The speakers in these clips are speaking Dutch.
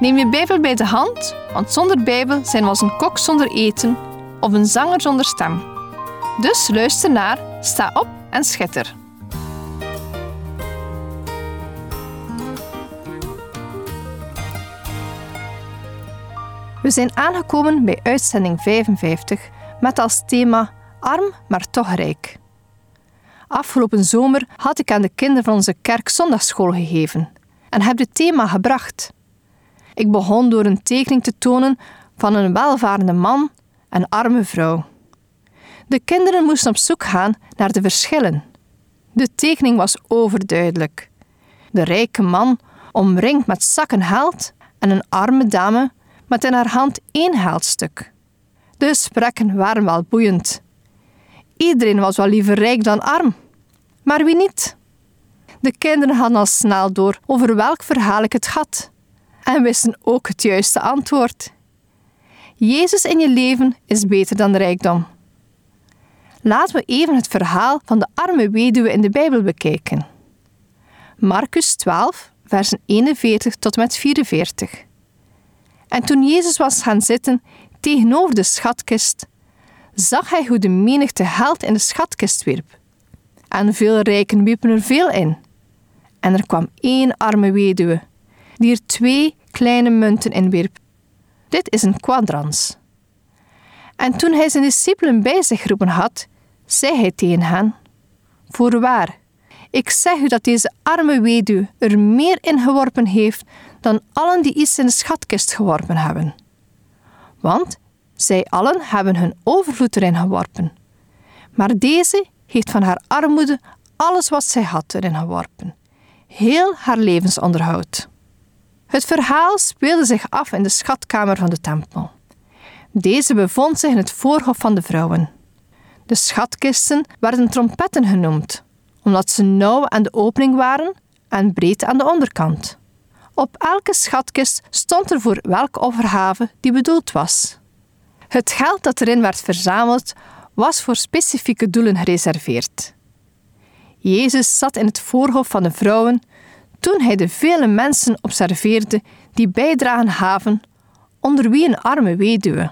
Neem je Bijbel bij de hand, want zonder Bijbel zijn we als een kok zonder eten of een zanger zonder stem. Dus luister naar, sta op en schitter. We zijn aangekomen bij uitzending 55 met als thema Arm, maar toch rijk. Afgelopen zomer had ik aan de kinderen van onze kerk zondagschool gegeven en heb dit thema gebracht. Ik begon door een tekening te tonen van een welvarende man en arme vrouw. De kinderen moesten op zoek gaan naar de verschillen. De tekening was overduidelijk. De rijke man omringd met zakken geld en een arme dame met in haar hand één geldstuk. De gesprekken waren wel boeiend. Iedereen was wel liever rijk dan arm. Maar wie niet? De kinderen hadden al snel door over welk verhaal ik het had en wisten ook het juiste antwoord. Jezus in je leven is beter dan rijkdom. Laten we even het verhaal van de arme weduwe in de Bijbel bekijken. Marcus 12, versen 41 tot met 44. En toen Jezus was gaan zitten tegenover de schatkist, zag hij hoe de menigte geld in de schatkist wierp. En veel rijken wierpen er veel in. En er kwam één arme weduwe die er twee kleine munten in wierp. Dit is een kwadrans. En toen hij zijn discipelen bij zich geroepen had, zei hij tegen hen: Voorwaar, ik zeg u dat deze arme weduwe er meer in geworpen heeft dan allen die iets in de schatkist geworpen hebben. Want zij allen hebben hun overvloed erin geworpen. Maar deze heeft van haar armoede alles wat zij had erin geworpen. Heel haar levensonderhoud. Het verhaal speelde zich af in de schatkamer van de tempel. Deze bevond zich in het voorhof van de vrouwen. De schatkisten werden trompetten genoemd, omdat ze nauw aan de opening waren en breed aan de onderkant. Op elke schatkist stond er voor welke offerhave die bedoeld was. Het geld dat erin werd verzameld was voor specifieke doelen gereserveerd. Jezus zat in het voorhof van de vrouwen toen hij de vele mensen observeerde die bijdragen haven, onder wie een arme weduwe.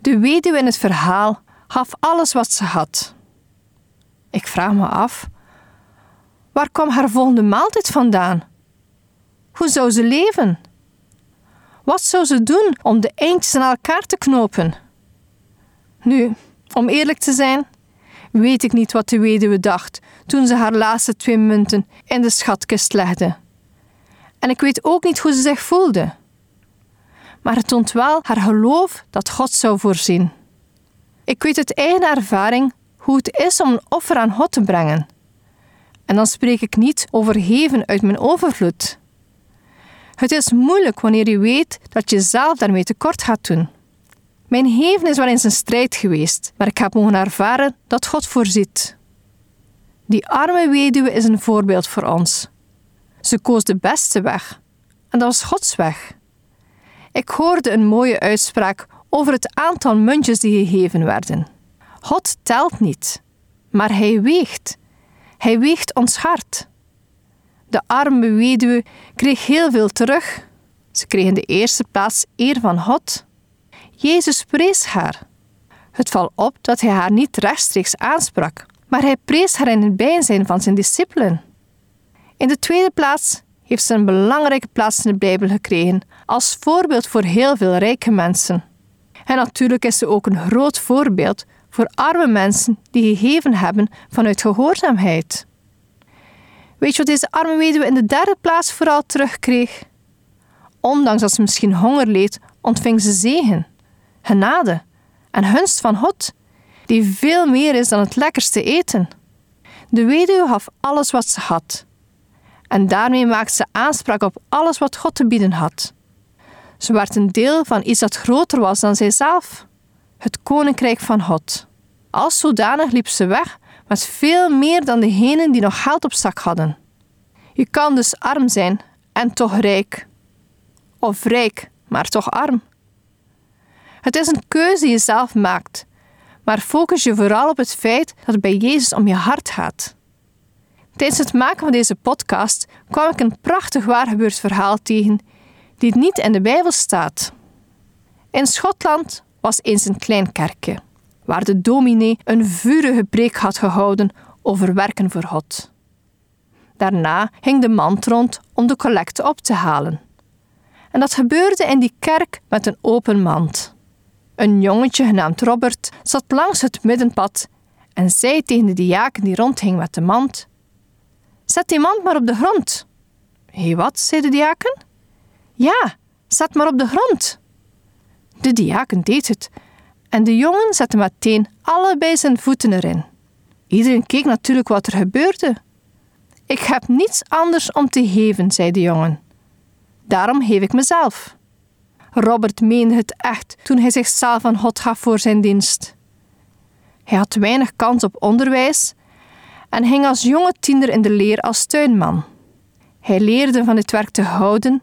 De weduwe in het verhaal gaf alles wat ze had. Ik vraag me af, waar kwam haar volgende maaltijd vandaan? Hoe zou ze leven? Wat zou ze doen om de eindjes aan elkaar te knopen? Nu, om eerlijk te zijn, weet ik niet wat de weduwe dacht toen ze haar laatste twee munten in de schatkist legde. En ik weet ook niet hoe ze zich voelde. Maar het toont wel haar geloof dat God zou voorzien. Ik weet uit eigen ervaring hoe het is om een offer aan God te brengen. En dan spreek ik niet over geven uit mijn overvloed. Het is moeilijk wanneer je weet dat je zelf daarmee tekort gaat doen. Mijn geven is wel eens een strijd geweest, maar ik heb mogen ervaren dat God voorziet. Die arme weduwe is een voorbeeld voor ons. Ze koos de beste weg, en dat was Gods weg. Ik hoorde een mooie uitspraak over het aantal muntjes die gegeven werden. God telt niet, maar hij weegt. Hij weegt ons hart. De arme weduwe kreeg heel veel terug. Ze kreeg in de eerste plaats eer van God. Jezus prees haar. Het valt op dat hij haar niet rechtstreeks aansprak, maar hij prees haar in het bijzijn van zijn discipelen. In de tweede plaats heeft ze een belangrijke plaats in de Bijbel gekregen als voorbeeld voor heel veel rijke mensen. En natuurlijk is ze ook een groot voorbeeld voor arme mensen die gegeven hebben vanuit gehoorzaamheid. Weet je wat deze arme weduwe in de derde plaats vooral terugkreeg? Ondanks dat ze misschien honger leed, ontving ze zegen, genade en gunst van God, die veel meer is dan het lekkerste eten. De weduwe gaf alles wat ze had. en daarmee maakten ze aanspraak op alles wat God te bieden had. Ze werd een deel van iets dat groter was dan zijzelf, het koninkrijk van God. Als zodanig liep ze weg met veel meer dan degenen die nog geld op zak hadden. Je kan dus arm zijn en toch rijk. Of rijk, maar toch arm. Het is een keuze die je zelf maakt, maar focus je vooral op het feit dat het bij Jezus om je hart gaat. Tijdens het maken van deze podcast kwam ik een prachtig waargebeurd verhaal tegen die niet in de Bijbel staat. In Schotland was eens een klein kerkje, waar de dominee een vurige preek had gehouden over werken voor God. Daarna ging de mand rond om de collecte op te halen. En dat gebeurde in die kerk met een open mand. Een jongetje genaamd Robert zat langs het middenpad en zei tegen de diaken die rondhing met de mand: Zet die mand maar op de grond. Hé, wat? zei de diaken. Ja, zet maar op de grond. De diaken deed het en de jongen zette meteen allebei zijn voeten erin. Iedereen keek natuurlijk wat er gebeurde. Ik heb niets anders om te geven, zei de jongen. Daarom geef ik mezelf. Robert meende het echt toen hij zichzelf aan God gaf voor zijn dienst. Hij had weinig kans op onderwijs en ging als jonge tiener in de leer als tuinman. Hij leerde van dit werk te houden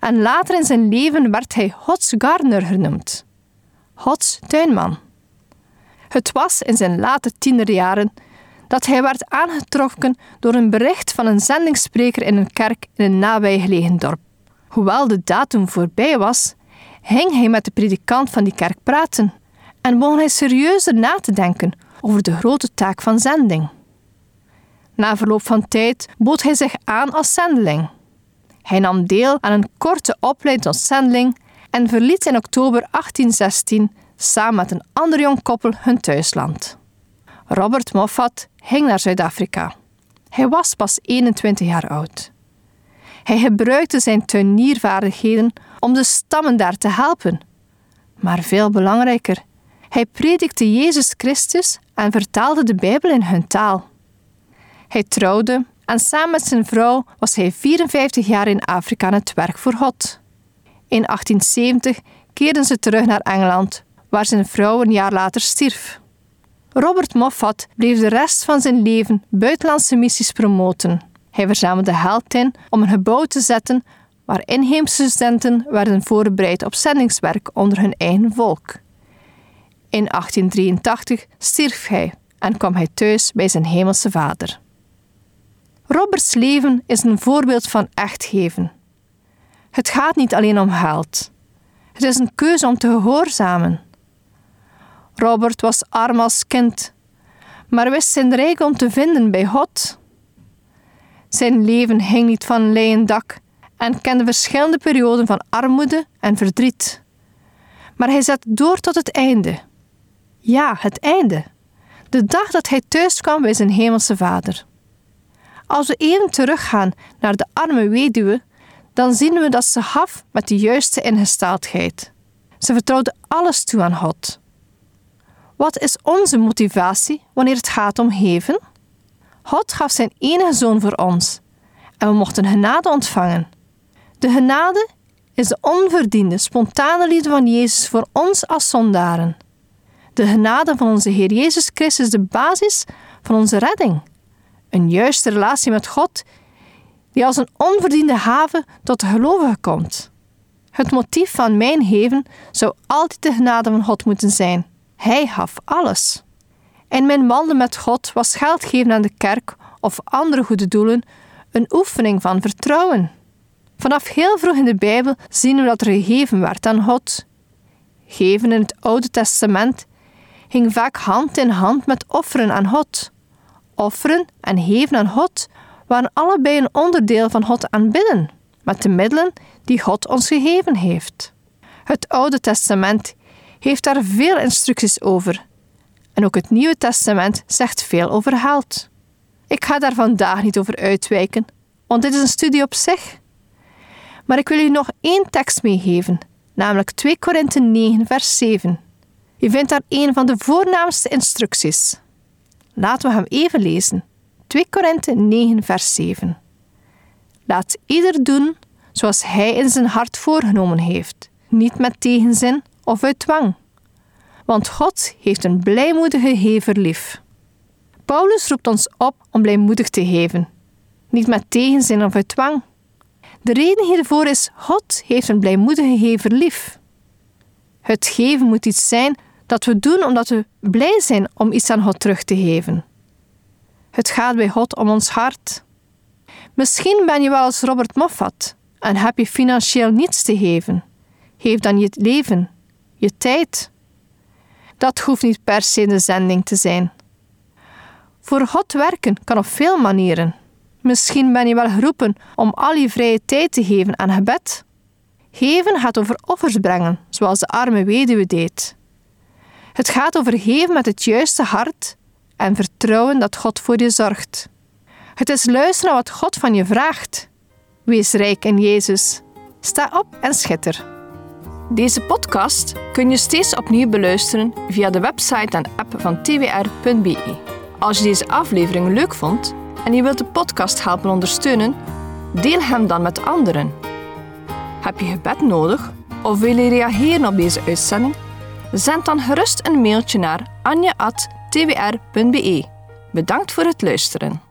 en later in zijn leven werd hij Gods gardener genoemd. Gods tuinman. Het was in zijn late tienerjaren dat hij werd aangetrokken door een bericht van een zendingsspreker in een kerk in een nabijgelegen dorp. Hoewel de datum voorbij was, ging hij met de predikant van die kerk praten en begon hij serieuzer na te denken over de grote taak van zending. Na verloop van tijd bood hij zich aan als zendeling. Hij nam deel aan een korte opleiding tot zendeling en verliet in oktober 1816 samen met een ander jong koppel hun thuisland. Robert Moffat ging naar Zuid-Afrika. Hij was pas 21 jaar oud. Hij gebruikte zijn tuiniervaardigheden om de stammen daar te helpen. Maar veel belangrijker, hij predikte Jezus Christus en vertaalde de Bijbel in hun taal. Hij trouwde en samen met zijn vrouw was hij 54 jaar in Afrika aan het werk voor God. In 1870 keerden ze terug naar Engeland, waar zijn vrouw een jaar later stierf. Robert Moffat bleef de rest van zijn leven buitenlandse missies promoten. Hij verzamelde geld in om een gebouw te zetten waar inheemse studenten werden voorbereid op zendingswerk onder hun eigen volk. In 1883 stierf hij en kwam hij thuis bij zijn hemelse vader. Roberts leven is een voorbeeld van echt geven. Het gaat niet alleen om geld. Het is een keuze om te gehoorzamen. Robert was arm als kind, maar wist zijn rijkdom te vinden bij God. Zijn leven hing niet van leien dak en kende verschillende perioden van armoede en verdriet. Maar hij zette door tot het einde. Ja, het einde. De dag dat hij thuis kwam bij zijn hemelse vader. Als we even teruggaan naar de arme weduwe, dan zien we dat ze gaf met de juiste ingesteldheid. Ze vertrouwde alles toe aan God. Wat is onze motivatie wanneer het gaat om geven? God gaf zijn enige zoon voor ons en we mochten genade ontvangen. De genade is de onverdiende, spontane liefde van Jezus voor ons als zondaren. De genade van onze Heer Jezus Christus is de basis van onze redding. Een juiste relatie met God die als een onverdiende haven tot de gelovigen komt. Het motief van mijn geven zou altijd de genade van God moeten zijn. Hij gaf alles. In mijn wandelen met God was geld geven aan de kerk of andere goede doelen een oefening van vertrouwen. Vanaf heel vroeg in de Bijbel zien we dat er gegeven werd aan God. Geven in het Oude Testament ging vaak hand in hand met offeren aan God. Offeren en geven aan God waren allebei een onderdeel van God aanbidden, met de middelen die God ons gegeven heeft. Het Oude Testament heeft daar veel instructies over. En ook het Nieuwe Testament zegt veel over geld. Ik ga daar vandaag niet over uitwijken, want dit is een studie op zich. Maar ik wil u nog één tekst meegeven, namelijk 2 Korinthe 9, vers 7. Je vindt daar een van de voornaamste instructies. Laten we hem even lezen. 2 Korinthe 9, vers 7. Laat ieder doen zoals hij in zijn hart voorgenomen heeft, niet met tegenzin of uit dwang. Want God heeft een blijmoedige gever lief. Paulus roept ons op om blijmoedig te geven, niet met tegenzin of uit dwang. De reden hiervoor is: God heeft een blijmoedige gever lief. Het geven moet iets zijn dat we doen omdat we blij zijn om iets aan God terug te geven. Het gaat bij God om ons hart. Misschien ben je wel als Robert Moffat en heb je financieel niets te geven. Geef dan je leven, je tijd. Dat hoeft niet per se de zending te zijn. Voor God werken kan op veel manieren. Misschien ben je wel geroepen om al je vrije tijd te geven aan gebed. Geven gaat over offers brengen, zoals de arme weduwe deed. Het gaat over geven met het juiste hart en vertrouwen dat God voor je zorgt. Het is luisteren naar wat God van je vraagt. Wees rijk in Jezus. Sta op en schitter. Deze podcast kun je steeds opnieuw beluisteren via de website en app van twr.be. Als je deze aflevering leuk vond en je wilt de podcast helpen ondersteunen, deel hem dan met anderen. Heb je gebed nodig of wil je reageren op deze uitzending? Zend dan gerust een mailtje naar anja.twr.be. Bedankt voor het luisteren.